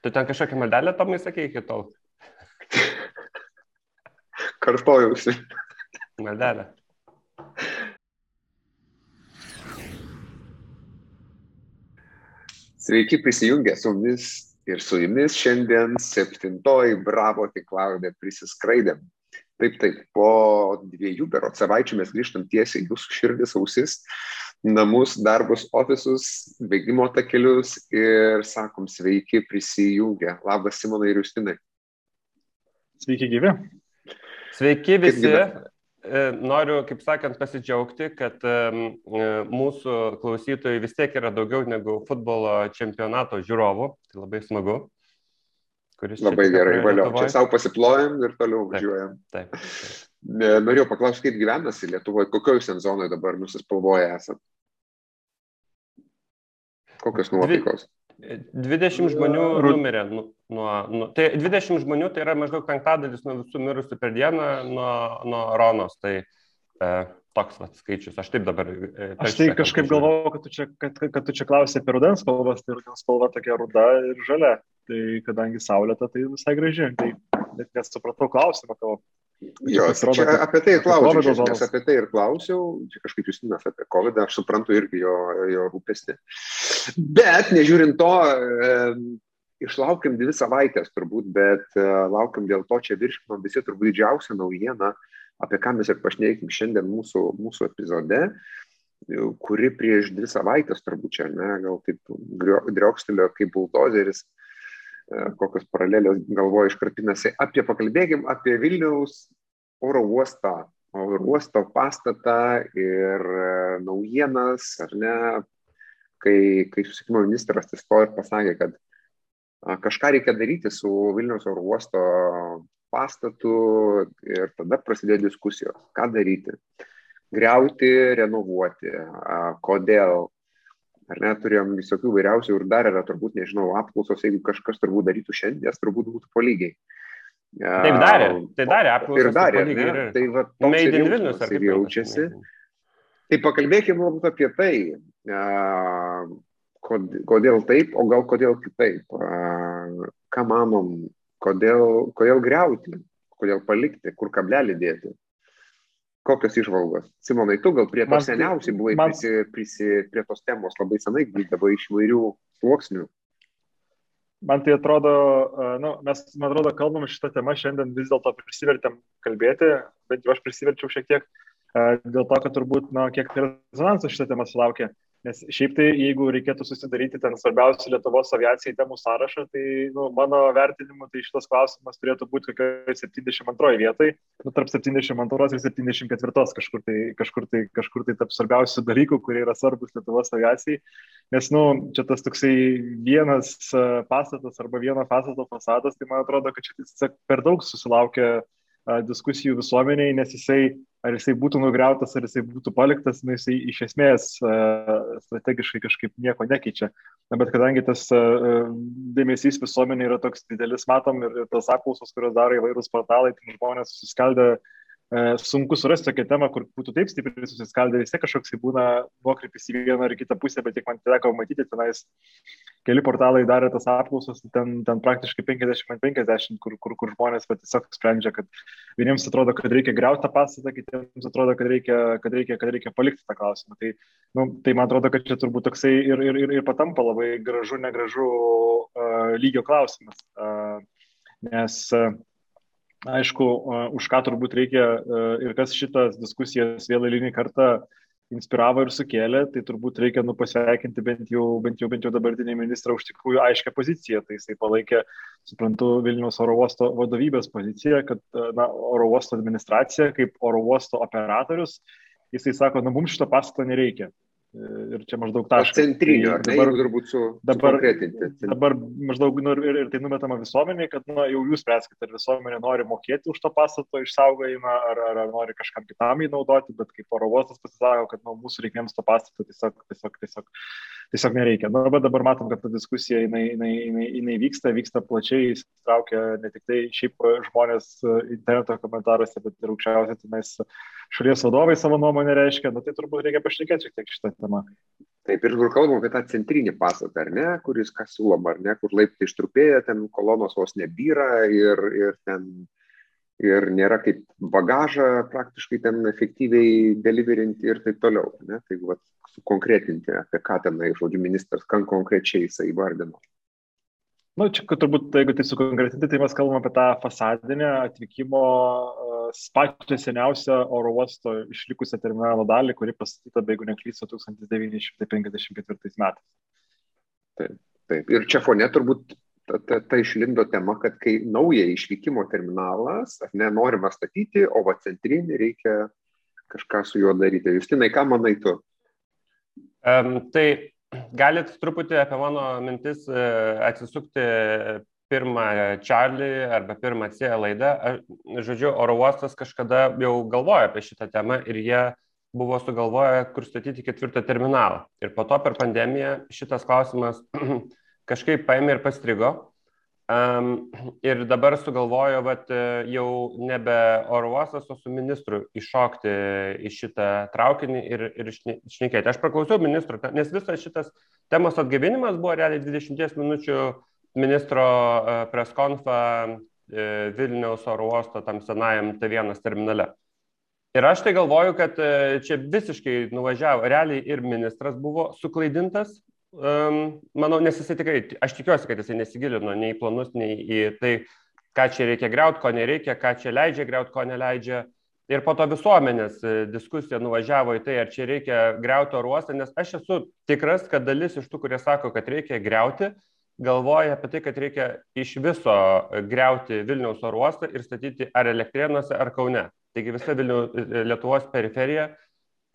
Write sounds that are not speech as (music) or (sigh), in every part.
Tu ten kažkokią maldelę Tomai sakė iki tol? (laughs) Kartojausi. Maldelę. Sveiki prisijungę su mumis ir su jumis šiandien septintoji Bravo tinklaudė prisiskraidėm. Taip, taip, po dviejų berot savaičių mes grįžtam tiesiai jūsų širdis, ausis, namus, darbus, ofisus, bėgimo takelius ir sakom sveiki prisijungę. Labas Simonai ir Justinai. Sveiki gyvi. Sveiki visi. Noriu, kaip sakant, pasidžiaugti, kad mūsų klausytojai vis tiek yra daugiau negu futbolo čempionato žiūrovų. Tai labai smagu. Labai gerai, valio. Čia savo pasiplojam ir toliau važiuojam. Taip. taip, taip. Norėjau paklausti, kaip gyvenasi Lietuvoje, kokioje sezonoje dabar nusispalvoja esat? Kokios nuotaikos? 20 žmonių numirė. Nu, nuo, nu, tai 20 žmonių tai yra maždaug penktadalis nuo visų mirusių per dieną nuo, nuo Ronos. Tai e, toks vat, skaičius. Aš taip dabar. E, Aš tai kažkaip galvojau, kad tu čia, kad, kad tu čia klausai apie rudens spalvas, tai rudens spalva tokia ruda ir žalia. Tai kadangi saulėta, tai visai graži. Tai net nesupratau klausimą tavo. Jo, čia apie tai klausiau, nes apie tai ir klausiau, čia kažkaip Justinas apie COVID, aš suprantu irgi jo, jo rūpestį. Bet nežiūrint to, e, išlaukiam dvi savaitės turbūt, bet e, laukiam dėl to, čia virškinom visi turbūt didžiausia naujiena, apie ką mes ir pašneikim šiandien mūsų, mūsų epizode, kuri prieš dvi savaitės turbūt čia, ne, gal taip driokstelio kaip buldozeris kokios paralelės galvoje iškarpinasi. Apie pakalbėkim apie Vilniaus oro uostą, oro uosto pastatą ir naujienas, ar ne, kai, kai susikimo ministras atsistojo ir pasakė, kad kažką reikia daryti su Vilniaus oro uosto pastatu ir tada prasidėjo diskusijos, ką daryti. Griauti, renovuoti, kodėl, ar ne, turėjom visokių vairiausių ir dar yra turbūt, nežinau, apklausos, jeigu kažkas turbūt darytų šiandien, turbūt būtų po lygiai. Taip darė, tai darė apklausos. Ir darė, tai, ir, tai va, toks ir jaučiasi, ir jaučiasi. Tai pakalbėkime apie tai, kodėl taip, o gal kodėl kitaip. Ką manom, kodėl, kodėl greuti, kodėl palikti, kur kablelį dėti. Kokios išvalgos? Simonai, tu gal prie to seniausiai buvai man, prisi, prisi, prie tos temos labai senai grįždavo iš įvairių sluoksnių. Man tai atrodo, nu, mes, man atrodo, kalbam šitą temą šiandien vis dėlto prisivertėm kalbėti, bet jau aš prisiverčiau šiek tiek dėl to, kad turbūt, na, kiek rezonanso šitą temą sulaukė. Nes šiaip tai, jeigu reikėtų susidaryti ten svarbiausių Lietuvos aviacijai temų sąrašą, tai nu, mano vertinimu, tai šitas klausimas turėtų būti kokioje 72 vietoje, nu, tarp 72 ir 74 kažkur tai, kažkur tai, kažkur tai tarp svarbiausių dalykų, kurie yra svarbus Lietuvos aviacijai. Nes, nu, čia tas toksai vienas pastatas arba vieno pastato fasadas, tai man atrodo, kad čia tiesiog per daug susilaukia diskusijų visuomeniai, nes jisai ar jisai būtų nugriautas, ar jisai būtų paliktas, nu, jisai iš esmės strategiškai kažkaip nieko nekeičia. Na, bet kadangi tas dėmesys visuomenė yra toks didelis, matom, ir, tas apklausos, kurios daro įvairūs portalai, tai žmonės susiskaldę sunku surasti tokią temą, kur būtų taip stipriai susiskaldę, vis tiek kažkoks būna nuokrypis į vieną ar kitą pusę, bet tiek man teko matyti, tenais keli portalai darė tas apklausos, ten, ten praktiškai 50 ant 50, kur, kur, kur žmonės tiesiog sprendžia, kad vieniems atrodo, kad reikia greuti tą pastatą, kitiems atrodo, kad reikia, kad reikia, kad reikia palikti tą klausimą. Tai, nu, tai man atrodo, kad čia turbūt toksai ir, ir, ir, ir patampa labai gražu, negražu uh, lygio klausimas. Uh, nes uh, aišku, už ką turbūt reikia ir kas šitas diskusijas vėl eilinį kartą inspiravo ir sukėlė, tai turbūt reikia nu pasveikinti bent jau, bent jau, bent jau dabartinį ministrą už tikrųjų aiškę poziciją. Tai jisai palaikė, suprantu, Vilniaus oro uosto vadovybės poziciją, kad na, oro uosto administracija kaip oro uosto operatorius, jisai sako, na mums šito pastato nereikia. Ir čia maždaug taškas. Centrinio, tai dabar, ne, turbūt su, dabar, dabar maždaug nu, ir, ir tai numetama visuomenė, kad nu, jau jūs spręskite, ar visuomenė nori mokėti už to pastato išsaugojimą, ar, ar, ar nori kažkam kitam jį naudoti, bet kaip oro uostas pasisako, kad nu, mūsų reikmėms to pastato tiesiog, tiesiog, tiesiog tiesiog nereikia. Na, bet dabar matom, kad ta diskusija jinai, jinai, jinai, jinai vyksta, vyksta plačiai, įsitraukia ne tik tai šiaip žmonės interneto komentaruose, bet ir aukščiausiai tenais šalies vadovai savo nuomonę reiškia, na tai turbūt reikia pašnekėti šiek tiek šitą temą. Taip, ir kur kalbam apie tą centrinį pastatą, ar ne, kuris kas siūloma, ar ne, kur laiptai ištrupėja, ten kolonos vos nebyra ir, ir ten ir nėra kaip bagažą praktiškai ten efektyviai deliverinti ir taip toliau. Ne? Tai vat, sukonkretinti, apie ką tenai, žodžiu, ministras, ką konkrečiai jisai įvardino. Na, nu, čia turbūt, jeigu tai sukonkretinti, tai mes kalbame apie tą fasadinę atvykimo uh, pačią seniausią oro uosto išlikusią terminalo dalį, kuri pastatyta, jeigu neklysiu, 1954 metais. Taip, taip. Ir čia fone turbūt ta, ta, ta išlindo tema, kad kai naują išvykimo terminalas, ar ne, norima statyti, o va centrinį reikia kažką su juo daryti. Justinai, ką manai tu? Um, tai galit truputį apie mano mintis e, atsisukti pirmą Charlie arba pirmą C laidą. Žodžiu, oro uostas kažkada jau galvojo apie šitą temą ir jie buvo sugalvoję, kur statyti ketvirtą terminalą. Ir po to per pandemiją šitas klausimas (clears throat) kažkaip paėmė ir pastrigo. Um, ir dabar sugalvojo, kad jau nebe oro uostas, o su ministru iššokti į šitą traukinį ir, ir šnekėti. Aš praklausiau ministro, nes visas šitas temos atgaivinimas buvo realiai 20 minučių ministro preskonfa Vilniaus oro uosto tam senajam T1 terminale. Ir aš tai galvoju, kad čia visiškai nuvažiavo, realiai ir ministras buvo suklaidintas, um, manau, nes jisai tikrai, aš tikiuosi, kad jisai nesigilino nei į planus, nei į tai, ką čia reikia greuti, ko nereikia, ką čia leidžia greuti, ko neleidžia. Ir po to visuomenės e, diskusija nuvažiavo į tai, ar čia reikia greuti oro uostą, nes aš esu tikras, kad dalis iš tų, kurie sako, kad reikia greuti, galvoja apie tai, kad reikia iš viso greuti Vilniaus oro uostą ir statyti ar Elektrėnuose, ar Kaune. Taigi visa Vilnių, e, Lietuvos periferija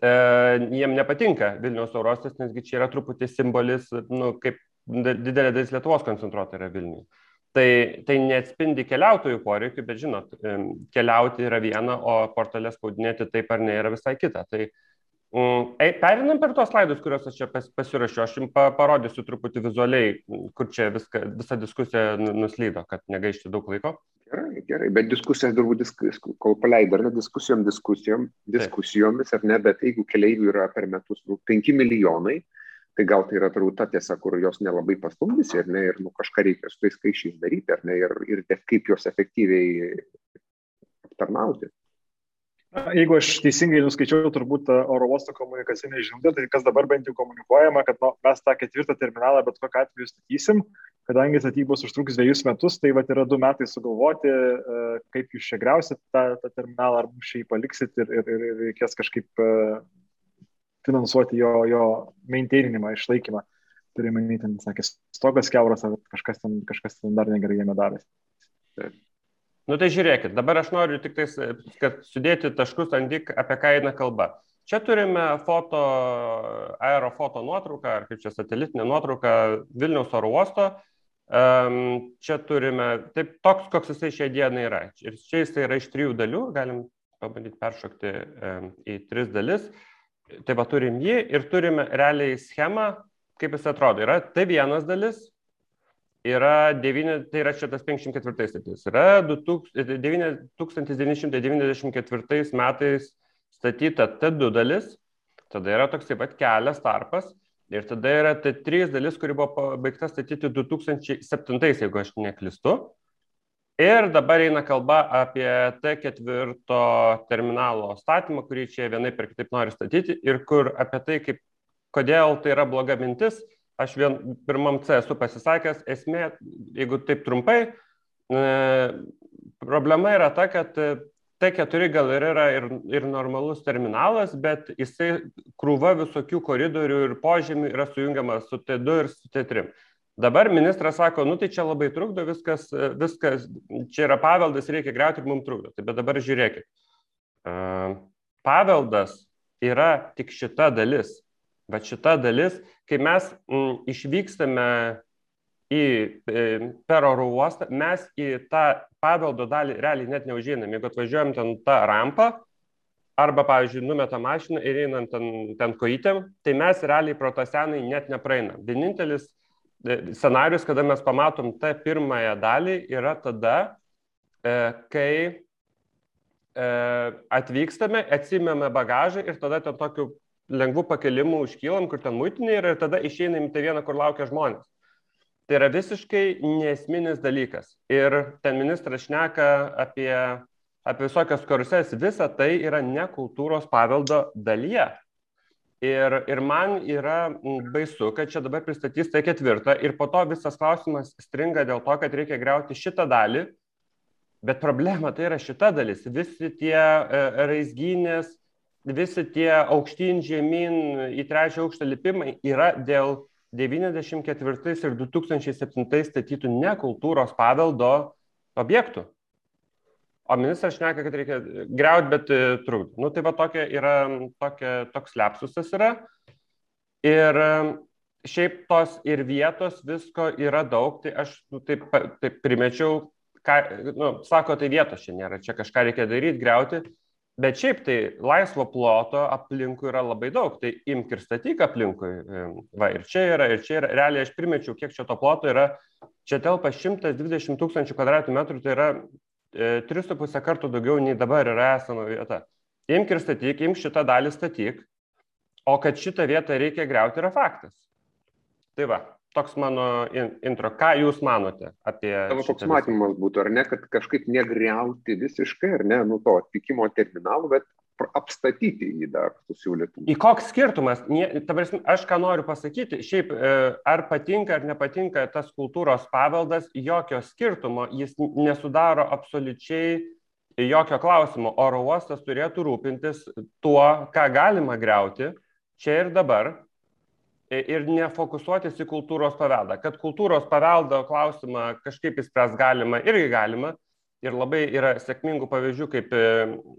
jiem nepatinka Vilniaus eurostas, nesgi čia yra truputį simbolis, nu, kaip didelė dalis Lietuvos koncentruota yra Vilniuje. Tai, tai neatspindi keliautojų poreikių, bet žinot, keliauti yra viena, o portalė spaudinėti taip ar ne yra visai kita. Tai mm, perinam per tuos slaidus, kuriuos aš čia pas, pasirašiau, aš jums parodysiu truputį vizualiai, kur čia viską, visa diskusija nu, nuslydo, kad negaišti daug laiko. Gerai, gerai, bet diskusijas turbūt, disk, kol paleidai, ar ne diskusijom, diskusijom, diskusijomis, ar ne, bet jeigu keliaivių yra per metus nu, 5 milijonai, tai gal tai yra turbūt ta tiesa, kur jos nelabai pastumdysi, ar ne, ir nu, kažką reikia su tais skaičiais daryti, ar ne, ir, ir kaip juos efektyviai aptarnauti. Jeigu aš teisingai nuskaičiau turbūt oro uosto komunikacinę žinutę, tai kas dabar bent jau komunikuojama, kad nu, mes tą ketvirtą terminalą bet kokiu atveju statysim, kadangi statybos užtruks dviejus metus, tai vat yra du metai sugalvoti, e, kaip jūs čia greusit tą, tą terminalą, ar mums čia jį paliksit ir, ir, ir reikės kažkaip e, finansuoti jo, jo maintaininimą, išlaikymą. Turime, ten sakė, stogas keuras, ar kažkas ten, kažkas ten dar negerai jame darėsi. Nu tai žiūrėkit, dabar aš noriu tik tais, kad sudėti taškus ant tik, apie ką eina kalba. Čia turime foto, aerofoto nuotrauką, ar kaip čia satelitinė nuotrauka Vilniaus oro uosto. Um, čia turime, taip, toks, koks jisai šią dieną yra. Ir čia jisai yra iš trijų dalių, galim pabandyti peršokti um, į tris dalis. Tai va turim jį ir turime realiai schemą, kaip jis atrodo. Yra T1 dalis, yra 9, tai yra šitas 54 statys, yra 1994 metais statyta T2 dalis, tada yra toks taip pat kelias tarpas. Ir tada yra T3 dalis, kuri buvo baigta statyti 2007, jeigu aš neklistu. Ir dabar eina kalba apie T4 terminalo statymą, kurį čia vienai per kitaip nori statyti ir kur apie tai, kaip, kodėl tai yra bloga mintis, aš vien pirmam C esu pasisakęs, esmė, jeigu taip trumpai, e, problema yra ta, kad T4 gal ir yra ir, ir normalus terminalas, bet jisai krūva visokių koridorių ir požemių yra sujungiamas su T2 ir su T3. Dabar ministras sako, nu tai čia labai trukdo, viskas, viskas čia yra paveldas, reikia greuti ir mums trukdo. Tai bet dabar žiūrėkit. Paveldas yra tik šita dalis. Bet šita dalis, kai mes m, mm, išvykstame į, e, per oro uostą, mes į tą paveldo dalį realiai net neužinam. Jeigu atvažiuojam ten tą rampą, arba, pavyzdžiui, numeta mašiną ir einam ten, ten kojitėm, tai mes realiai pro tą senąjį net nepraeinam. Vienintelis e, scenarius, kada mes pamatom tą pirmąją dalį, yra tada, e, kai atvykstame, atsimėme bagažą ir tada ten tokiu lengvu pakelimu užkylam, kur ten muitinė yra ir tada išeinam į tą vieną, kur laukia žmonės. Tai yra visiškai nesminis dalykas. Ir ten ministras šneka apie apie visokias karuses, visa tai yra ne kultūros paveldo dalyje. Ir, ir man yra baisu, kad čia dabar pristatys tai ketvirtą ir po to visas klausimas stringa dėl to, kad reikia greuti šitą dalį, bet problema tai yra šita dalis. Visi tie e, raizgynės, visi tie aukštyn žemyn į trečią aukštą lipimai yra dėl 94 ir 2007 statytų nekultūros paveldo objektų. O ministras šneka, kad reikia greuti, bet e, trukdyti. Nu, tai va tokia yra, tokia, toks lepsusas yra. Ir e, šiaip tos ir vietos visko yra daug, tai aš nu, taip, taip primečiau, ką, nu, sako, tai vietos čia nėra, čia kažką reikia daryti, greuti. Bet šiaip tai laisvo ploto aplinkui yra labai daug, tai imk ir statyk aplinkui. E, va, ir čia yra, ir čia yra. Realiai aš primečiau, kiek čia to ploto yra. Čia telpa 120 tūkstančių kvadratinių metrų, tai yra 3,5 kartų daugiau nei dabar yra esama vieta. Imk ir statyk, imk šitą dalį statyk, o kad šitą vietą reikia greuti yra faktas. Tai va, toks mano intro. Ką Jūs manote apie... Tavo toks matymas būtų, ar ne, kad kažkaip negriauti visiškai, ar ne, nu to atvykimo terminalų, bet apstatyti jį dar susiūlytų. Į koks skirtumas? Prasme, aš ką noriu pasakyti, šiaip e, ar patinka ar nepatinka tas kultūros paveldas, jokio skirtumo, jis nesudaro absoliučiai jokio klausimo. Oro uostas turėtų rūpintis tuo, ką galima greuti čia ir dabar ir nefokusuotis į kultūros paveldą. Kad kultūros paveldo klausimą kažkaip įspręs galima, irgi galima, ir labai yra sėkmingų pavyzdžių, kaip e,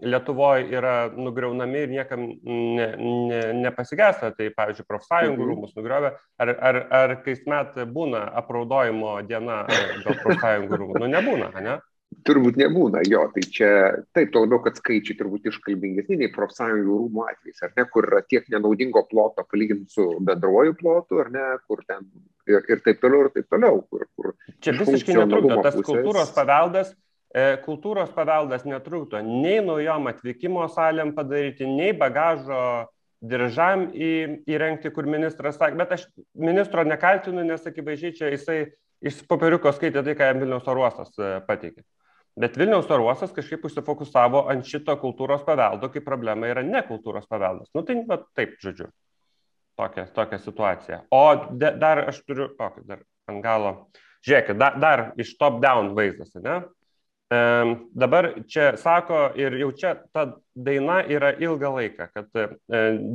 Lietuvoje yra nugriaunami ir niekam ne, ne, nepasigesta. Tai, pavyzdžiui, profsąjungų mhm. rūmus nugriovė. Ar, ar, ar kasmet būna apraudojimo diena dėl profsąjungų rūmų? Nu, nebūna, ne? Turbūt nebūna, jo, tai čia taip, to labiau, kad skaičiai turbūt iškalbingesni nei profsąjungų rūmų atvejais, ar ne, kur yra tiek nenaudingo ploto palyginti su bendruoju plotu, ar ne, kur ten ir, ir taip toliau, ir taip toliau. Kur, kur čia visiškai netrukdo, tas pusės... kultūros paveldas E, kultūros paveldas netrukdo nei naujom atvykimo salėm padaryti, nei bagažo diržam į, įrengti, kur ministras sakė, bet aš ministro nekaltinu, nes akivaizdžiai čia jisai iš popieriuko skaitė tai, ką jam Vilniaus oruostas e, pateikė. Bet Vilniaus oruostas kažkaip užsifokusavo ant šito kultūros paveldo, kai problema yra ne kultūros paveldas. Nu tai va, taip, žodžiu, tokia, tokia situacija. O de, dar aš turiu, o, dar ant galo, žiūrėkit, da, dar iš top-down vaizdas, ne? Dabar čia sako ir jau čia ta daina yra ilgą laiką, kad e,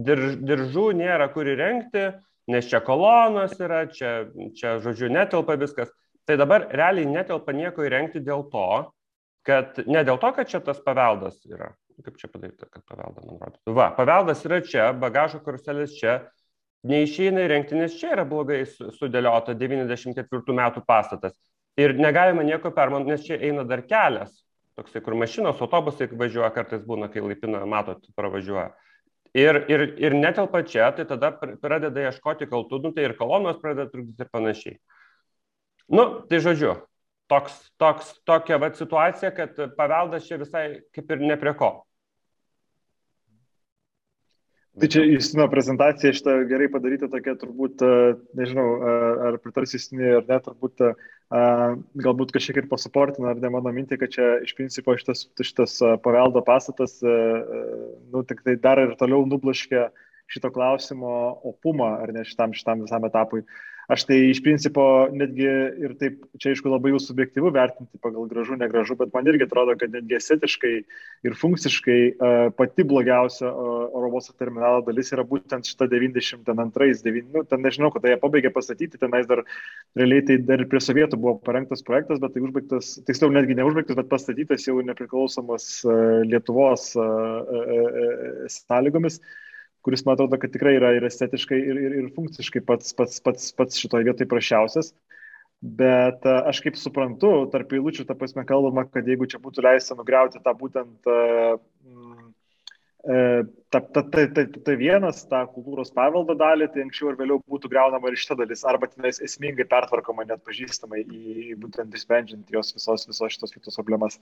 dirž, diržų nėra kur įrengti, nes čia kolonos yra, čia, čia žodžiu, netelpa viskas. Tai dabar realiai netelpa nieko įrengti dėl to, kad ne dėl to, kad čia tas paveldas yra. Kaip čia padaryti, kad paveldą, man rodo. Va, paveldas yra čia, bagažo karuselės čia, neišeina įrengti, nes čia yra blogai sudėliota 94 metų pastatas. Ir negalima nieko permontuoti, nes čia eina dar kelias, toksai, kur mašinos, autobusai važiuoja, kartais būna, kai laipina, matot, pravažiuoja. Ir, ir, ir netelpa čia, tai tada pradeda ieškoti kaltų, nu, tai ir kolonos pradeda trukdyti ir panašiai. Nu, tai žodžiu, toks, toks, tokia va situacija, kad paveldas čia visai kaip ir ne prie ko. Tai čia Justino prezentacija šitą gerai padaryta tokia turbūt, nežinau, ar pritars Justinė ar ne, turbūt galbūt kažkiek ir pasuportina, ar ne mano mintį, kad čia iš principo šitas, šitas paveldo pastatas, nu, tik tai dar ir toliau nublaškia šito klausimo opumą, ar ne šitam, šitam visam etapui. Aš tai iš principo netgi ir taip, čia aišku labai jau subjektyvu vertinti pagal gražu, negražu, bet man irgi atrodo, kad netgi estetiškai ir funkciškai uh, pati blogiausia uh, oro uosto terminalo dalis yra būtent šita 92, 9, nu, ten nežinau, kada jie pabaigė pastatyti, tenais dar realiai tai dar prie sovietų buvo parengtas projektas, bet tai užbaigtas, tiksliau netgi neužbaigtas, bet pastatytas jau nepriklausomas uh, Lietuvos uh, uh, uh, sąlygomis. Uh, kuris man atrodo, kad tikrai yra ir estetiškai, ir, ir, ir funkciškai pats, pats, pats, pats šitoje vietoje prašiausias. Bet aš kaip suprantu, tarp eilučių, ta prasme, kalbama, kad jeigu čia būtų leista nugriauti tą būtent uh, E, ta, ta, ta, ta, ta vienas, tą kultūros paveldo dalį, tai anksčiau ir vėliau būtų greunama ir šita dalis, arba tenais esmingai pertvarkoma net pažįstamai į būtent įsprendžiant jos visos, visos šitos kitos problemas.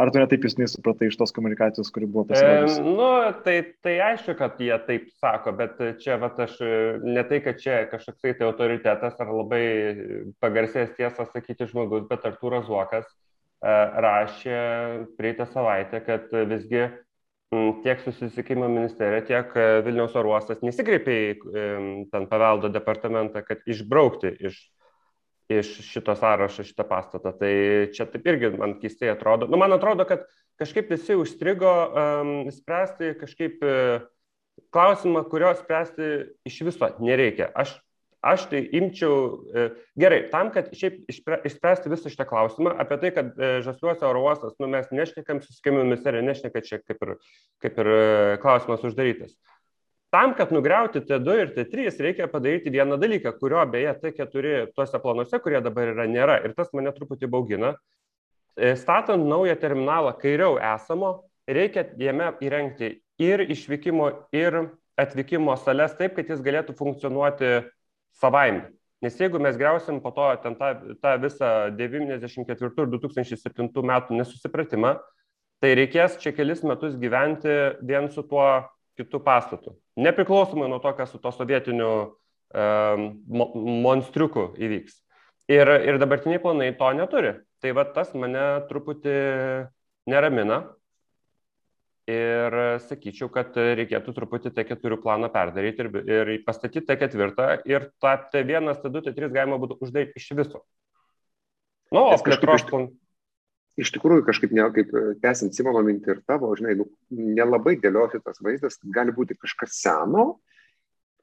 Ar tu netaip jūs nesupratai iš tos komunikacijos, kuri buvo pasirodžiusi? E, nu, tai, tai aišku, kad jie taip sako, bet čia, va, aš ne tai, kad čia kažkoks tai autoritetas ar labai pagarsės tiesą sakyti žmogus, bet Artūras Zuokas e, rašė prieitą savaitę, kad visgi tiek susisiekimo ministerija, tiek e, Vilniaus oro uostas nesikreipė į ten paveldo departamentą, kad išbraukti iš, iš šito sąrašo šitą pastatą. Tai čia taip irgi man keistai atrodo. Nu, man atrodo, kad kažkaip visi užstrigo um, spręsti kažkaip uh, klausimą, kurio spręsti iš viso nereikia. Aš aš tai imčiau, e, gerai, tam, kad šiaip išspręsti visą šitą klausimą, apie tai, kad e, Žasliuose oro uostas, nu, mes nešnekam, susikėmė ministerija, nešneka čia kaip ir, kaip ir e, klausimas uždarytas. Tam, kad nugriauti T2 ir T3, reikia padaryti vieną dalyką, kurio beje T4 tuose planuose, kurie dabar yra, nėra. Ir tas mane truputį baugina. Statant naują terminalą kairiau esamo, reikia jame įrengti ir išvykimo, ir atvykimo sales taip, kad jis galėtų funkcionuoti savaime. Nes jeigu mes greusim po to ten tą, tą visą 94 ir 2007 metų nesusipratimą, tai reikės čia kelis metus gyventi vien su tuo kitu pastatu. Nepriklausomai nuo to, kas su to sovietiniu um, monstriuku įvyks. Ir, ir dabartiniai planai to neturi. Tai va tas mane truputį neramina. Ir sakyčiau, kad reikėtų truputį T4 planą perdaryti ir, ir pastatyti T4 ir tą T1, T2, T3 galima būtų uždaryti iš viso. Nu, o plėtros planų. Iš tikrųjų, kažkaip, ne, kaip tęsiant Simono mintį ir tavo, žinai, nu, nelabai dėlioti tas vaizdas, gali būti kažkas seno,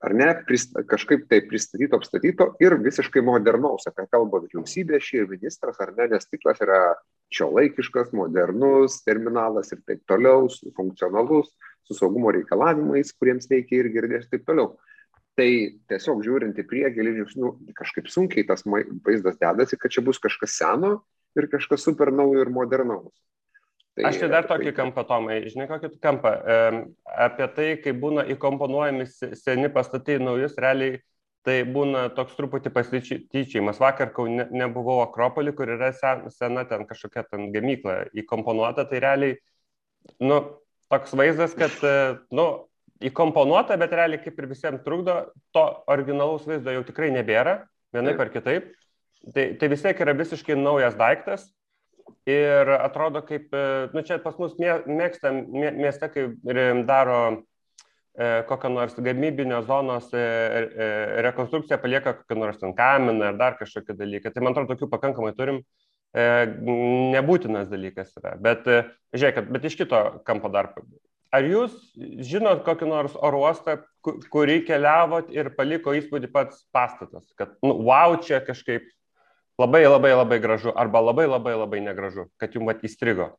ar ne, prist, kažkaip tai pristatyto, apstatyto ir visiškai modernaus, apie kalbą vyriausybė šį ir ministras, ar ne, nes tiklas yra šiuolaikiškas, modernus terminalas ir taip toliau, funkcionalus, su saugumo reikalavimais, kuriems reikia ir girdės ir taip toliau. Tai tiesiog žiūrint į priekį, nu, kažkaip sunkiai tas vaizdas dedasi, kad čia bus kažkas seno ir kažkas super naujo ir modernaus. Tai, Aš tai dar tokį kampą, Tomai, žinai, kokį kampą. Apie tai, kai būna įkomponuojami seni pastatai naujus, realiai tai būna toks truputį pasityčiajimas. Vakar Kaune nebuvau Akropolį, kur yra sena ten kažkokia ten gamykla įkomponuota, tai realiai, nu, toks vaizdas, kad, e, nu, įkomponuota, bet realiai kaip ir visiems trukdo, to originalaus vaizdo jau tikrai nebėra, vienaip ar kitaip. Tai, tai vis tiek yra visiškai naujas daiktas ir atrodo kaip, e, nu čia pas mus mėgstam mieste, kai daro E, kokią nors gamybinio zonos e, e, rekonstrukciją palieka kokią nors ten kaminą ar dar kažkokį dalyką. Tai man atrodo, tokių pakankamai turim. Nebūtinas dalykas yra. Bet žiūrėkit, bet iš kito kampo dar. Ar jūs žinot kokį nors oro uostą, kurį keliavot ir paliko įspūdį pats pastatas, kad, nu, wow, čia kažkaip labai labai labai gražu arba labai labai labai negražu, kad jums mat įstrigo?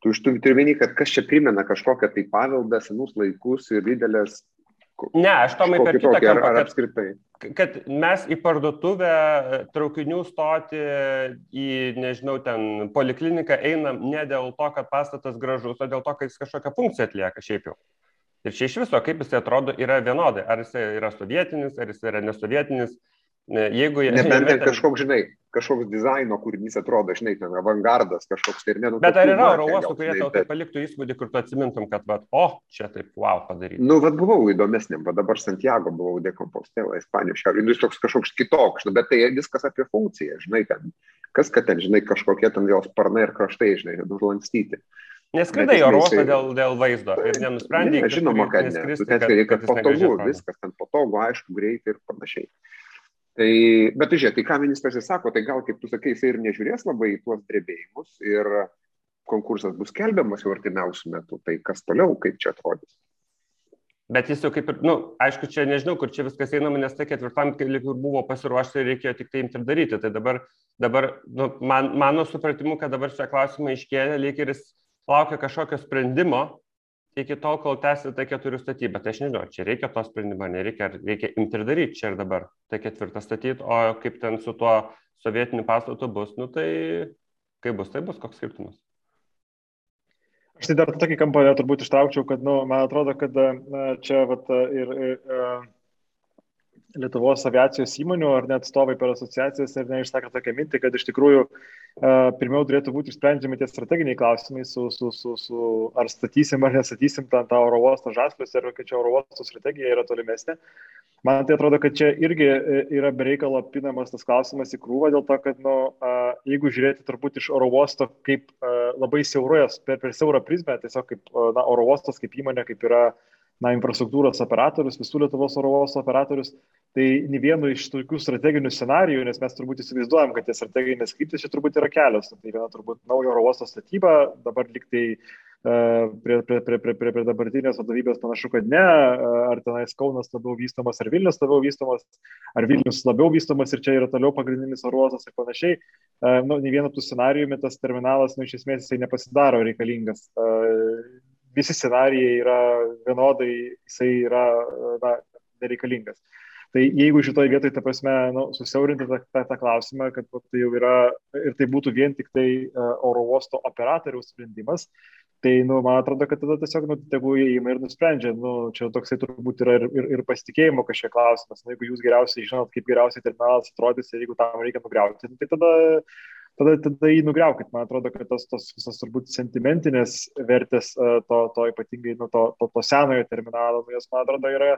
Tu iš tų turiuomenį, kad kas čia primena kažkokią tai paveldą, senus laikus ir didelės. Ne, aš tomai per kitą kampą. Ar, ar apskritai? Kad mes į parduotuvę, traukinių stoti, į, nežinau, ten polikliniką einam ne dėl to, kad pastatas gražus, o dėl to, kad jis kažkokią funkciją atlieka šiaip jau. Ir čia iš viso, kaip jis atrodo, yra vienodai. Ar jis yra sovietinis, ar jis yra nesovietinis, Jeigu jie... Nebent ten kažkoks, žinai, kažkoks dizaino kūrinys atrodo, žinai, ten avangardas kažkoks tai ir ne. Nu, bet ar yra oro uostų, kurie tau bet... paliktų įspūdį, kur tu atsimintum, kad, va, o, čia taip, wow, padaryti. Nu, vad buvau įdomesnėm, va dabar Santiago buvau dekompostėlą, Ispanijos šiaurė, nu, jis toks kažkoks kitoks, nu, bet tai viskas apie funkciją, žinai, ten, kas, kad ten, žinai, kažkokie ten jos sparnai ir kraštai, žinai, užlankstyti. Neskridai oro uostą dėl, dėl vaizdo ir nenusprendai. Ne, žinoma, kad ne. Tu ten skridai, kad, kad patogu, viskas ten patogu, aišku, greitai ir panašiai. Tai, bet tai žiūrėk, tai ką ministras įsako, tai gal, kaip tu sakai, jisai ir nežiūrės labai į tuos drebėjimus ir konkursas bus kelbiamas jau artimiausių metų, tai kas toliau, kaip čia atrodys. Bet jis jau kaip ir, na, nu, aišku, čia nežinau, kur čia viskas einama, nes tai ketvirtam, kai lyg ir buvo pasiruošta, reikėjo tik tai imti ir daryti. Tai dabar, dabar nu, man, mano supratimu, kad dabar šią klausimą iškėlė, lyg ir jis laukia kažkokio sprendimo, iki tol, kol tęsi tai keturių statybą. Tai aš nežinau, čia reikia to sprendimo, nereikia, reikia imti ir daryti čia ir dabar. Tai ketvirtą statyti, o kaip ten su tuo sovietiniu pastatu bus, nu tai kaip bus, tai bus koks skirtumas. Aš tai dar tokį kampą turbūt ištraukčiau, kad, nu, man atrodo, kad na, čia vat, ir, ir, ir Lietuvos aviacijos įmonių ar net atstovai per asociacijas ir neišsakė tokią mintį, kad iš tikrųjų pirmiau turėtų būti išsprendžiami tie strateginiai klausimai, su, su, su, su ar statysim ar nestatysim tą, tą oro uostą žaslius ir kad čia oro uosto strategija yra tolimesnė. Man tai atrodo, kad čia irgi e, yra bereikalo pinamas tas klausimas į krūvą dėl to, kad nu, jeigu žiūrėti turbūt iš oro uosto kaip labai siaurojas, per, per siaurą prizmę, tiesiog kaip na, oro uostas kaip įmonė, kaip yra na, infrastruktūros operatorius, visų Lietuvos oro uosto operatorius, Tai ne vienu iš tokių strateginių scenarijų, nes mes turbūt įsivaizduojam, kad tie strateginės kryptis čia turbūt yra kelios. Tai viena turbūt naujo oro uosto statyba, dabar liktai uh, prie, prie, prie, prie, prie, prie dabartinės vadovybės panašu, kad ne, uh, ar tenais Kaunas labiau vystomas, ar Vilnius labiau vystomas, ar Vilnius labiau vystomas ir čia yra toliau pagrindinis oro uostas ir panašiai. Uh, nu, ne vienu tų scenarijumi tas terminalas, nu, iš esmės jisai nepasidaro reikalingas. Visi scenarijai yra vienodai, jisai yra na, nereikalingas. Tai jeigu šitoje vietoje, ta prasme, nu, susiaurinti tą, tą, tą klausimą, kad tai jau yra ir tai būtų vien tik tai uh, oro uosto operatoriaus sprendimas, tai, nu, man atrodo, kad tada tiesiog, nu, tegu jie įima ir nusprendžia, nu, čia toksai turbūt yra ir, ir, ir pasitikėjimo kažkiek klausimas, nu, jeigu jūs geriausiai žinot, kaip geriausiai terminalas atrodys ir jeigu tam reikia nugriauti, nu, tai tada tada, tada jį nugriaukit. Man atrodo, kad tos, tos visas turbūt sentimentinės vertės to, to ypatingai nu, to, to, to senojo terminalo, nu, jos, man atrodo, yra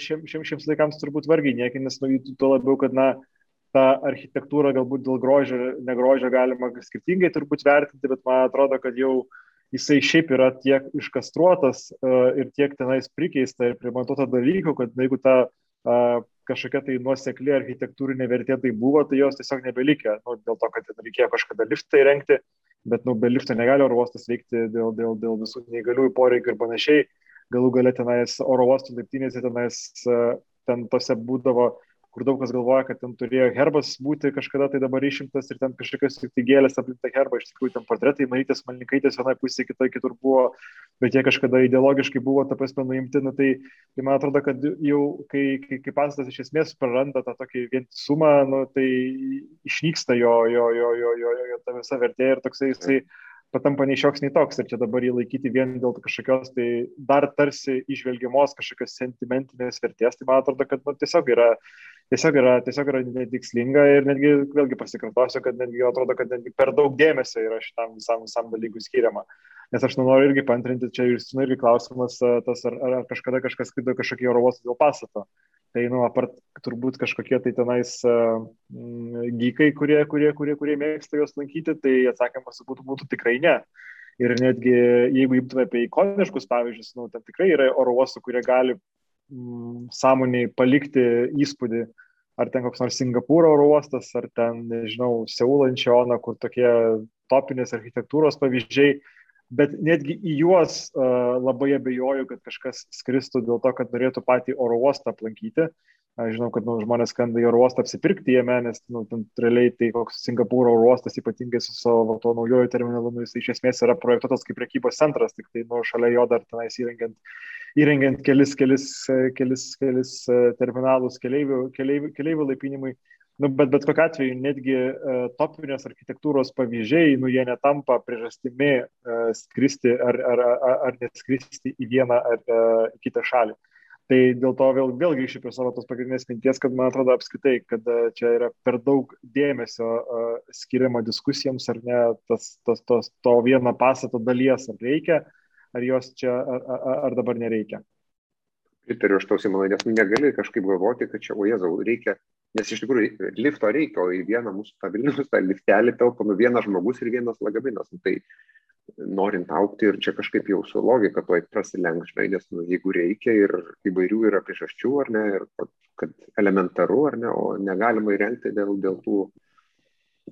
šiem, šiem, šiems laikams turbūt vargiai niekinis, nu, tuo labiau, kad, na, tą architektūrą galbūt dėl grožio ir negrožio galima skirtingai turbūt vertinti, bet man atrodo, kad jau jisai šiaip yra tiek iškastruotas uh, ir tiek tenais prikeista ir primontuota dalykų, kad na, jeigu ta uh, kažkokia tai nuosekli architektūrinė vertė tai buvo, tai jos tiesiog nebelikė, nu, dėl to, kad reikėjo kažkada liftą įrengti, bet nu, be lifto negali oro uostas veikti dėl, dėl, dėl visų neįgaliųjų poreikių ir panašiai. Galų gale tenais oro uostų laiptinėse tenais e, ten tose būdavo kur daug kas galvoja, kad ten turėjo herbas būti kažkada tai dabar išimtas ir ten kažkokios tik gėlės aplink tą herbą, iš tikrųjų ten portretai Marytės Malnikaitės vienoje pusėje, kitoje kitur buvo, bet jie kažkada ideologiškai buvo ta prasme nuimti, nu, tai, tai man atrodo, kad jau kai, kai, kai pastatas iš esmės praranda tą tokį vientisumą, nu, tai išnyksta jo, jo, jo, jo, jo, jo, jo ta visa vertė ir toksai jisai patampa nei šioks, nei toks. Ir čia dabar jį laikyti vien dėl kažkokios tai dar tarsi išvelgiamos kažkokios sentimentinės vertės, tai man atrodo, kad nu, tiesiog yra tiesiog yra, tiesiog yra netikslinga ir netgi vėlgi pasikartosiu, kad netgi atrodo, kad netgi per daug dėmesio yra šitam visam, visam dalykui skiriama. Nes aš noriu irgi pantrinti, čia ir irgi klausimas, tas, ar, ar kažkada kažkas skrido kažkokį oro uostą dėl pastato. Tai, nu, apart turbūt kažkokie tai tenais uh, gykai, kurie, kurie, kurie, kurie mėgsta juos lankyti, tai atsakymas būtų, būtų tikrai ne. Ir netgi jeigu imtume apie ikoniškus pavyzdžius, nu, ten tikrai yra oro uostų, kurie gali mm, sąmoniai palikti įspūdį, ar ten koks nors Singapūro oro uostas, ar ten, nežinau, Seulančiona, kur tokie topinės architektūros pavyzdžiai, bet netgi į juos labai abejoju, kad kažkas skristų dėl to, kad norėtų patį oro uostą aplankyti. Aš žinau, kad nu, žmonės skanda į oro uostą apsipirkti jame, nes nu, ten realiai tai koks Singapūro oro uostas, ypatingai su savo to naujojo terminalu, nu, jis iš esmės yra projektuotas kaip prekybos centras, tik tai nu, šalia jo dar tenais įrengiant, įrengiant kelis, kelis, kelis, kelis terminalus keleivių, keleivių, keleivių laipinimui. Uh, Nu, bet bet kokiu atveju netgi uh, topinės architektūros pavyzdžiai, nu, jie netampa priežastimi uh, skristi ar, ar, ar, ar neskristi į vieną ar uh, į kitą šalį. Tai dėl to vėl, vėl grįšiu prie savo tos pagrindinės minties, kad man atrodo apskritai, kad čia yra per daug dėmesio uh, skiriama diskusijams, ar ne tas, tas, tas, to vieno pastato dalies, ar reikia, ar jos čia, ar, ar, ar dabar nereikia. Pritariu aš tausiai, manau, nes negali kažkaip galvoti, kad čia, o Jėzau, reikia Nes iš tikrųjų lifto reikia, o į vieną mūsų tą Vilnius, tą liftelį telpa nu vienas žmogus ir vienas lagaminas. Nu, tai norint aukti ir čia kažkaip jau su logika to prasilenks, žinai, nes nu, jeigu reikia ir įvairių yra priežasčių, ar ne, ir kad elementaru, ar ne, o negalima įrengti dėl, dėl tų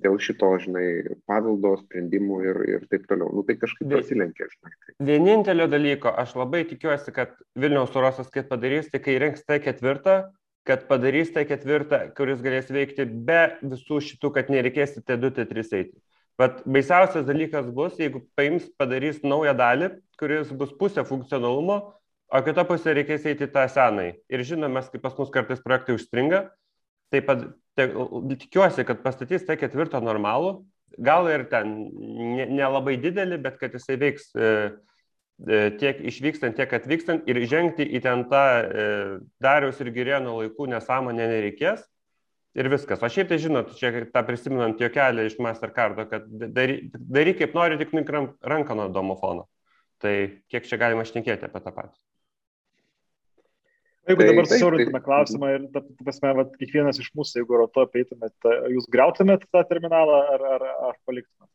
dėl šito, žinai, paveldo sprendimų ir, ir taip toliau. Nu, tai kažkaip prasilenkia, žinai. Vienintelio dalyko, aš labai tikiuosi, kad Vilniaus urosas kaip padarys, tai kai rinks T4, kad padarys tą ketvirtą, kuris galės veikti be visų šitų, kad nereikės T2, T3 eiti. Bet baisiausias dalykas bus, jeigu paims, padarys naują dalį, kuris bus pusė funkcionalumo, o kita pusė reikės eiti tą senai. Ir žinome, kaip pas mus kartais projektai užstringa, tai pad, te, tikiuosi, kad pastatys tą ketvirtą normalų, gal ir ten nelabai ne didelį, bet kad jisai veiks e, tiek išvykstant, tiek atvykstant ir žengti į ten tą e, Dariaus ir Girėno laikų nesąmonę nereikės. Ir viskas. O šiaip tai žinot, čia tą prisiminant jo kelią iš Mastercardo, kad daryk dary kaip nori, tik nuik ranką nuo domofono. Tai kiek čia galima šnekėti apie tą patį. Jeigu tai, dabar susiaurintume klausimą ir, ta prasme, vat, kiekvienas iš mūsų, jeigu rato apeitumėt, jūs greutumėt tą terminalą ar, ar, ar paliktumėt?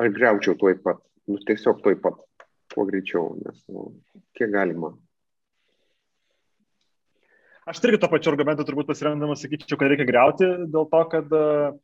Aš greučiau tuoj pat, nu, tiesiog tuoj pat, kuo greičiau, nes nu, kiek galima. Aš irgi to pačiu argumentu turbūt pasiremdamas sakyčiau, kad reikia greuti dėl to, kad uh,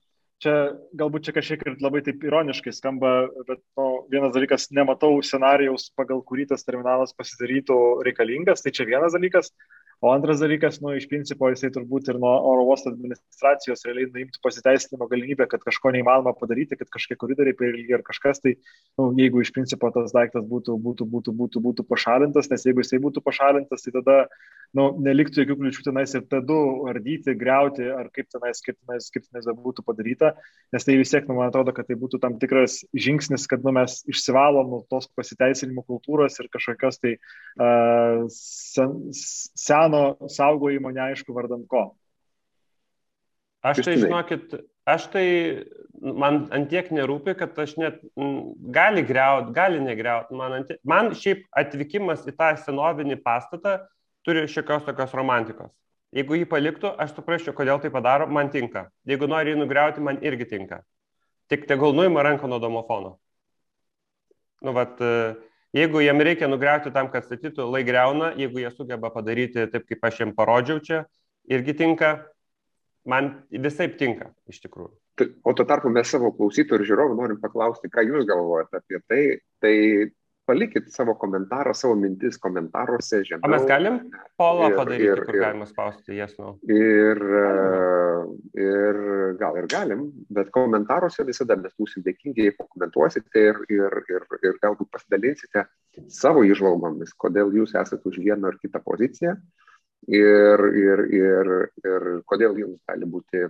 čia galbūt čia kažkiek ir labai taip ironiškai skamba, bet nu, vienas dalykas, nematau scenarijaus, pagal kurį tas terminalas pasidarytų reikalingas, tai čia vienas dalykas, O antras dalykas, nu, iš principo, jisai turbūt ir nuo oro uosto administracijos realiai nuimtų pasiteisinimo galimybę, kad kažko neįmanoma padaryti, kad kažkiek koridoriai per ilgi ar kažkas, tai nu, jeigu iš principo tas daiktas būtų, būtų, būtų, būtų, būtų pašalintas, nes jeigu jisai būtų pašalintas, tai tada nu, neliktų jokių kliučių tenais ir tada ardyti, greuti, ar kaip tenais, kaip tenais, kaip tenais būtų padaryta, nes tai vis tiek, nu, man atrodo, kad tai būtų tam tikras žingsnis, kad nu, mes išsivalom nuo tos pasiteisinimo kultūros ir kažkokios tai uh, sen, sen seno saugojimo neaišku vardant ko. Aš tai, žinokit, aš tai, man antiek nerūpi, kad aš net gali greut, gali negreut. Man, antiek, man šiaip atvykimas į tą senovinį pastatą turi šiokios tokios romantikos. Jeigu jį paliktų, aš suprasčiau, kodėl tai padaro, man tinka. Jeigu nori jį nugriauti, man irgi tinka. Tik tegul nuima ranką nuo domofono. Nu, vat, uh, Jeigu jiem reikia nugriauti tam, kad statytų, lai greuna, jeigu jie sugeba padaryti taip, kaip aš jiem parodžiau čia, irgi tinka, man visai tinka iš tikrųjų. O tuo tarpu mes savo klausytojų ir žiūrovų norim paklausti, ką jūs galvojate apie tai. Tai palikit savo komentarą, savo mintis komentaruose žemiau. O mes galim polą padaryti, ir, kur ir, galima spausti jas nuo. Ir, ir gal ir galim, bet komentaruose visada mes būsim dėkingi, jei pakomentuosite ir, ir, ir, ir galbūt pasidalinsite savo išvalgomis, kodėl jūs esate už vieną ar kitą poziciją ir, ir, ir, ir kodėl jums gali būti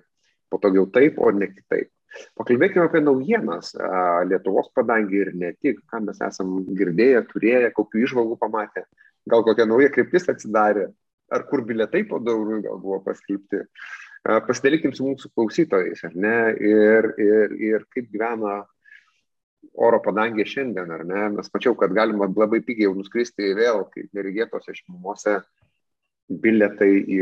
patogiau taip, o ne kitaip. Pakalbėkime apie naujienas Lietuvos padangį ir ne tik, ką mes esam girdėję, turėję, kokiu išvalgų pamatę, gal kokia nauja kryptis atsidarė, ar kur biletai po daurų gal buvo paskelbti. Pasidalikim su mūsų klausytojais, ar ne, ir, ir, ir kaip gyvena oro padangė šiandien, ar ne, nes mačiau, kad galima labai pigiai nuskristi vėl, kaip neregėtose šeimose bilietai į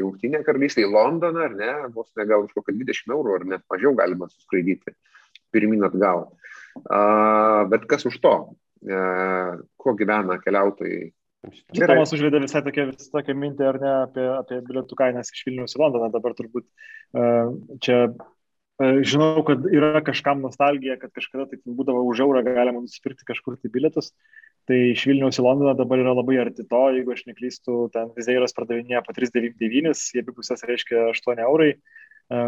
Jungtinę karalystę, į Londoną, ar ne, vos ne gal už kokią 20 eurų, ar net mažiau galima suskraidyti pirmin atgal. Uh, bet kas už to? Uh, kuo gyvena keliautojai? Čia Tomas užvedė visai tokia, visai tokia mintį, ar ne, apie, apie bilietų kainas iš Vilnius į Londoną. Dabar turbūt uh, čia žinau, kad yra kažkam nostalgija, kad kažkada tai būdavo už eurą galima nusipirkti kažkur tai bilietus. Tai iš Vilniaus į Londoną dabar yra labai arti to, jeigu aš neklystu, ten vizeiras pardavinėja po 399, jie abi pusės reiškia 8 eurai,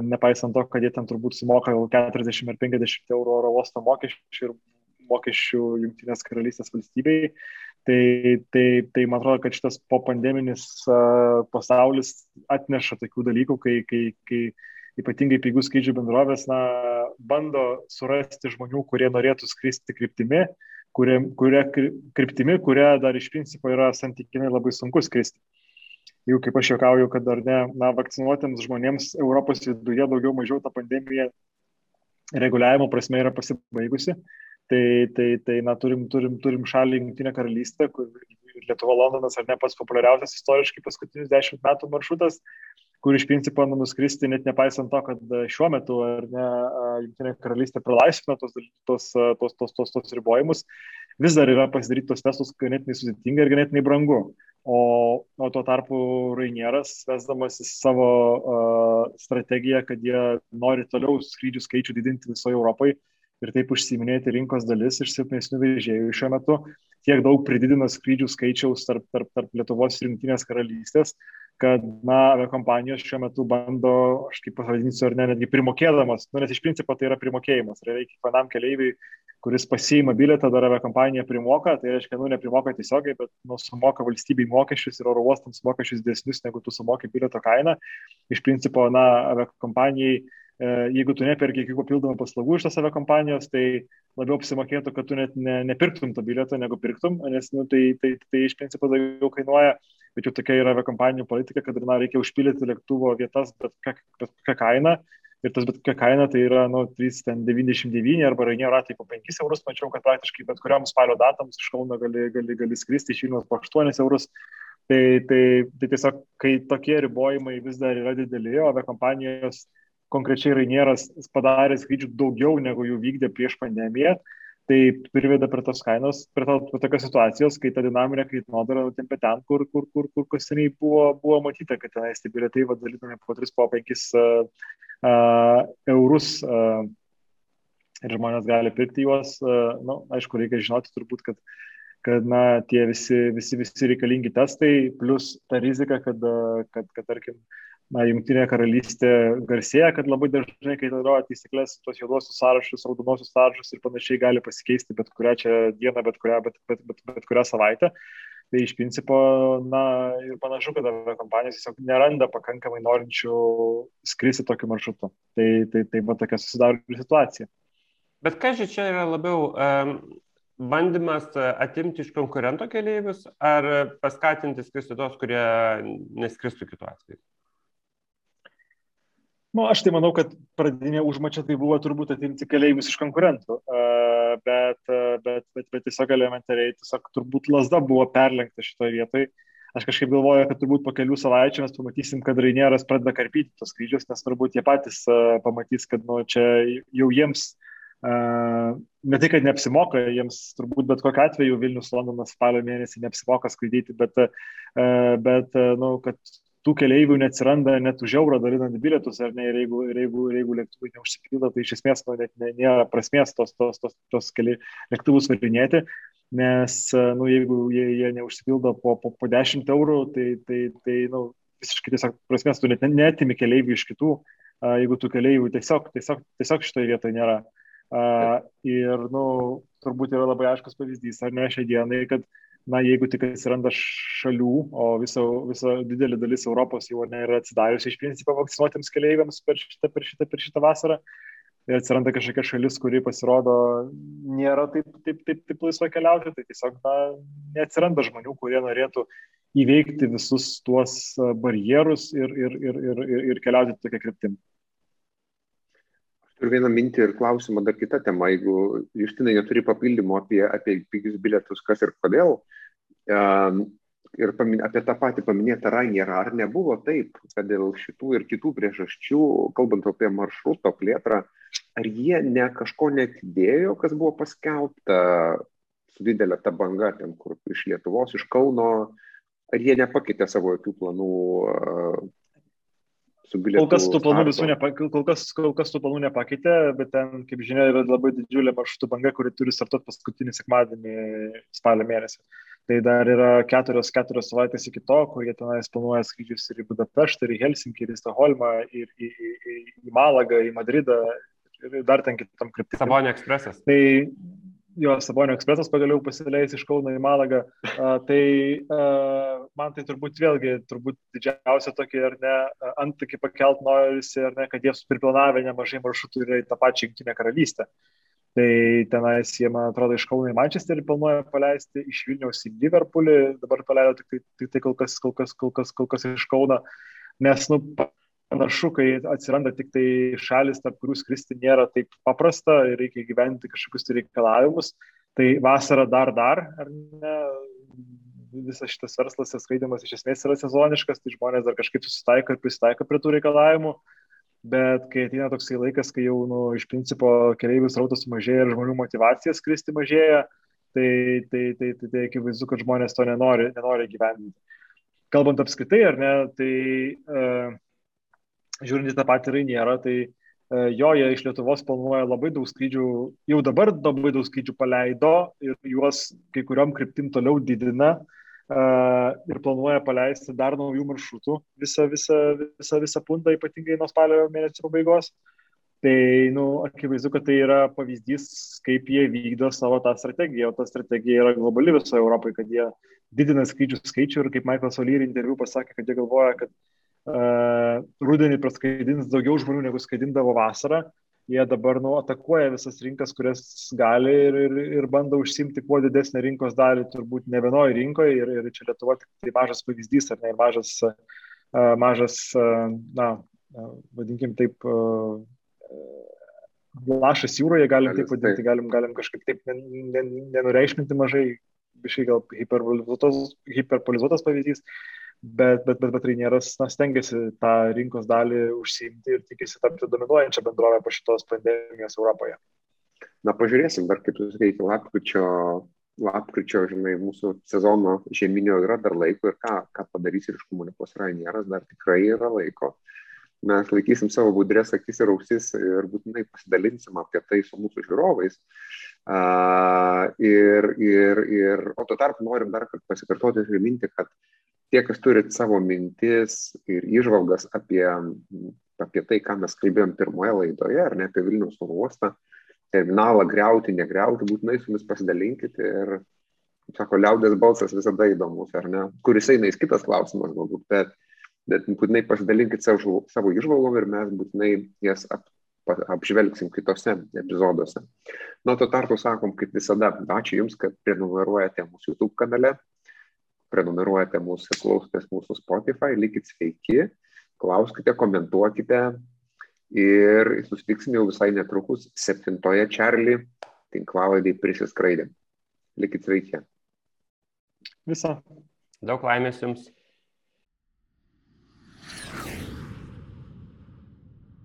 nepaisant to, kad jie ten turbūt sumoka 40 ar 50 eurų oro uosto mokesčių ir mokesčių Junktinės karalystės valstybei. Tai, tai, tai man atrodo, kad šitas po pandeminis uh, pasaulis atneša tokių dalykų, kai, kai, kai ypatingai pigių skrydžių bendrovės na, bando surasti žmonių, kurie norėtų skristi kryptimi, kuria, kuria kryptimi, kuria dar iš principo yra santykinai labai sunku skristi. Jau kaip aš juokauju, kad dar ne, na, vakcinuotėms žmonėms Europos viduje daugiau mažiau ta pandemija reguliavimo prasme yra pasibaigusi. Tai, tai, tai na, turim, turim, turim šalį Junktinę karalystę, kur Lietuva Londonas ar ne pats populiariausias istoriškai paskutinius dešimt metų maršrutas, kur iš principo nu, nuskristi net nepaisant to, kad e, šiuo metu ar ne Junktinė karalystė pralaisvino tos, tos, tos, tos, tos, tos ribojimus, vis dar yra pasidaryti tos testus ganėtinai sudėtinga ir ganėtinai brangu. O, o tuo tarpu Rainieras, vesdamas į savo uh, strategiją, kad jie nori toliau skrydžių skaičių didinti visoje Europoje ir taip užsiminėti rinkos dalis iš silpnesnių vežėjų šiuo metu, tiek daug prididina skrydžių skaičiaus tarp, tarp, tarp Lietuvos ir Junktinės karalystės, kad, na, aviakompanijos šiuo metu bando, aš kaip pavadinsiu, ar ne, netgi primokėdamas, nu, nes iš principo tai yra primokėjimas, reikia kiekvienam keleiviui, kuris pasiima bilietą, dar aviakompanija primoka, tai reiškia, nu, neprimoka tiesiogiai, bet, nu, sumoka valstybei mokesčius ir oro uostams mokesčius didesnius, negu tu sumoki bilieto kainą. Iš principo, na, aviakompanijai jeigu tu neperki jokių papildomų paslaugų iš tos aviakompanijos, tai labiau apsimokėtų, kad tu net ne, nepirktum to bilietą, negu pirktum, nes nu, tai, tai, tai iš principo daugiau kainuoja, bet jau tokia yra aviakompanijų politika, kad na, reikia užpildyti lėktuvo vietas bet kokią kainą. Ir tas bet kokia kaina tai yra nu, 399 arba Rainiero atveju po 5 eurus, mačiau, kad praktiškai bet kuriam spalio datams iš Kauno gali, gali, gali skristi iš Vilnius po 8 eurus. Tai, tai, tai tiesiog, kai tokie ribojimai vis dar yra dideli, o aviakompanijos konkrečiai Rainieras padarė skrydžių daugiau negu jų vykdė prieš pandemiją, tai priveda prie tos kainos, prie, to, prie tokios situacijos, kai ta dinaminė kainodara nutempė ten, kur, kur, kur, kur, kur seniai buvo, buvo matyta, kad tenais tie bilietai vadinami po 3, po 5 uh, uh, eurus. Uh, ir žmonės gali pirkti juos, uh, na, nu, aišku, reikia žinoti turbūt, kad kad na, tie visi, visi, visi reikalingi testai, plus ta rizika, kad, kad, kad tarkim, na, Junktinė karalystė garsėja, kad labai dažnai, kai naudoja taisyklės, tuos juodosius sąrašus, raudonosius sąrašus ir panašiai gali pasikeisti bet kurią čia dieną, bet kurią, bet, bet, bet, bet kurią savaitę. Tai iš principo, na, ir panašu, kad kompanijos tiesiog neranda pakankamai norinčių skristi tokiu maršrutu. Tai, tai, tai va tokia susidaro situacija. Bet ką čia yra labiau um, bandymas atimti iš konkurento keleivius ar paskatinti skristi tos, kurie neskristų kitu atveju? Nu, aš tai manau, kad pradinė užmačia tai buvo turbūt atimti keleivius iš konkurentų, bet, bet, bet, bet tiesiog elementariai, tiesiog turbūt lasda buvo perlenkta šitoje vietoje. Aš kažkaip galvoju, kad turbūt po kelių savaičių mes pamatysim, kad Rainieras pradeda karpyti tos skrydžius, nes turbūt jie patys pamatys, kad nu, čia jau jiems ne tai, kad neapsimoka, jiems turbūt bet kokiu atveju Vilnius, Londonas spalio mėnesį neapsimoka skraidyti, bet, bet nu, kad tų keleivių neatsiranda net už eurą dalinant bilietus, ar ne, ir jeigu, ir jeigu, ir jeigu lėktuvai neužsipildo, tai iš esmės nu, net ne, nėra prasmės tos, tos, tos, tos keli lėktuvus varinėti, nes, nu, jeigu jie, jie neužsipildo po, po, po 10 eurų, tai, tai, tai nu, visiškai tiesiog prasmės tu net netimi keleivių iš kitų, jeigu tų keleivių tiesiog, tiesiog, tiesiog šitoje vietoje nėra. Ir, nu, turbūt yra labai aiškus pavyzdys, ar ne šiai dienai, kad na, jeigu tik atsiranda šalių, o visa, visa didelė dalis Europos jau ne, yra atsidariusi iš principo vakcinuotiems keleiviams per šitą, per šitą, per šitą vasarą, ir atsiranda kažkokia šalis, kuri pasirodo nėra taip, taip, taip, taip laisva keliauti, tai tiesiog na, neatsiranda žmonių, kurie norėtų įveikti visus tuos barjerus ir, ir, ir, ir, ir, ir keliauti tokia kryptim. Turiu vieną mintį ir klausimą dar kitą temą. Jeigu Justinai neturi papildymo apie, apie pigius bilietus, kas ir kodėl, um, ir pamin, apie tą patį paminėtą Rainierą, ar nebuvo taip, kad dėl šitų ir kitų priežasčių, kalbant apie maršruto plėtrą, ar jie ne kažko netidėjo, kas buvo paskelbta su didelė ta banga, ten kur iš Lietuvos, iš Kauno, ar jie nepakeitė savo jokių planų su bilietu. Kol kas tų planų visų nepa, kol kas, kol kas tų planų nepakeitė, bet ten, kaip žinia, yra labai didžiulė maršrutų banga, kuri turi startuoti paskutinį sekmadienį spalio mėnesį. Tai dar yra keturios, keturios savaitės iki to, kur jie tenais planuoja skrydžius ir į Budapeštą, ir į Helsinkį, ir į Stokholmą, ir į, į, į, į Malagą, į Madridą, ir dar ten kitam kryptim. Sabonio ekspresas. Tai jo Sabonio ekspresas pagaliau pasileis iš Kauno į Malagą. A, tai a, man tai turbūt vėlgi, turbūt didžiausia tokia, ar ne, antakį pakelt norisi, ar ne, kad jie supirplanavę nemažai maršrutų yra į tą pačią Junktinę karalystę. Tai tenais jie, man atrodo, iš Kauno į Manchesterį planuoja paleisti, iš Vilniaus į Liverpoolį, dabar paleido tik tai, tik tai kol, kas, kol, kas, kol, kas, kol kas iš Kauno, nes, nu, panašu, kai atsiranda tik tai šalis, tarp kurių skristi nėra taip paprasta ir reikia gyventi kažkokius tai reikalavimus, tai vasara dar dar, ar ne, visas šitas verslas ir skraidimas iš esmės yra sezoniškas, tai žmonės dar kažkaip susitaiko ir prisitaiko prie tų reikalavimų, bet kai ateina toksai laikas, kai jau nu, iš principo keliaivių srautas mažėja ir žmonių motivacija skristi mažėja, tai, tai, tai, tai, tai akivaizdu, kad žmonės to nenori, nenori gyventi. Kalbant apskritai, ar ne, tai uh, žiūrint į tą patį Rainierą, tai e, jo, jie iš Lietuvos planuoja labai daug skrydžių, jau dabar labai daug skrydžių paleido ir juos kai kuriuom kryptim toliau didina uh, ir planuoja paleisti dar naujų maršrutų visą, visą, visą, visą puntą, ypatingai nuo spalio mėnesio pabaigos. Tai, nu, akivaizdu, kad tai yra pavyzdys, kaip jie vykdo savo tą strategiją, o ta strategija yra globali visoje Europoje, kad jie didina skrydžių skaičių ir kaip Michael Solyr interviu pasakė, kad jie galvoja, kad uh, rudenį praskaidins daugiau žmonių negu skaidindavo vasarą. Jie dabar nu, atakuoja visas rinkas, kurias gali ir, ir, ir bando užsimti kuo didesnę rinkos dalį, turbūt ne vienoje rinkoje. Ir, ir čia Lietuva tik tai mažas pavyzdys, ar ne, mažas, mažas na, vadinkim taip, lašas jūroje, galim taip vadinti, galim, galim kažkaip taip nenureikšminti mažai, biškai gal hiperbolizuotas, hiperbolizuotas pavyzdys, bet, bet, bet, bet Rainieras na, stengiasi tą rinkos dalį užsiimti ir tikisi tapti dominuojančią bendrovę po šitos pandemijos Europoje. Na, pažiūrėsim, dar kaip jūs reikia, lapkričio, lapkričio, žinai, mūsų sezono žeminio yra dar laiko ir ką, ką padarys ir iškomunikuos Rainieras, dar tikrai yra laiko. Mes laikysim savo budrės akis ir ausis ir būtinai pasidalinsim apie tai su mūsų žiūrovais. Uh, ir, ir, ir, o tuo tarpu norim dar pasikartoti ir priminti, kad tie, kas turit savo mintis ir išvalgas apie, apie tai, ką mes kalbėjom pirmoje laidoje, ar ne apie Vilnius uostą, terminalą greuti, negriauti, būtinai su mumis pasidalinkite ir, sako, liaudės balsas visada įdomus, ar ne, kuris eina į kitas klausimas galbūt, bet, bet būtinai pasidalinkite savo, savo išvalgom ir mes būtinai jas ap, apžvelgsim kitose epizoduose. Nuo to tarpu sakom, kaip visada, ačiū Jums, kad prenumeruojate mūsų YouTube kanale, prenumeruojate mūsų, klausotės mūsų Spotify, likit sveiki, klauskite, komentuokite ir susitiksim jau visai netrukus septintoje Čarlį tinklalaidai prisiskraidė. Likit sveiki. Visą. Daug laimės jums.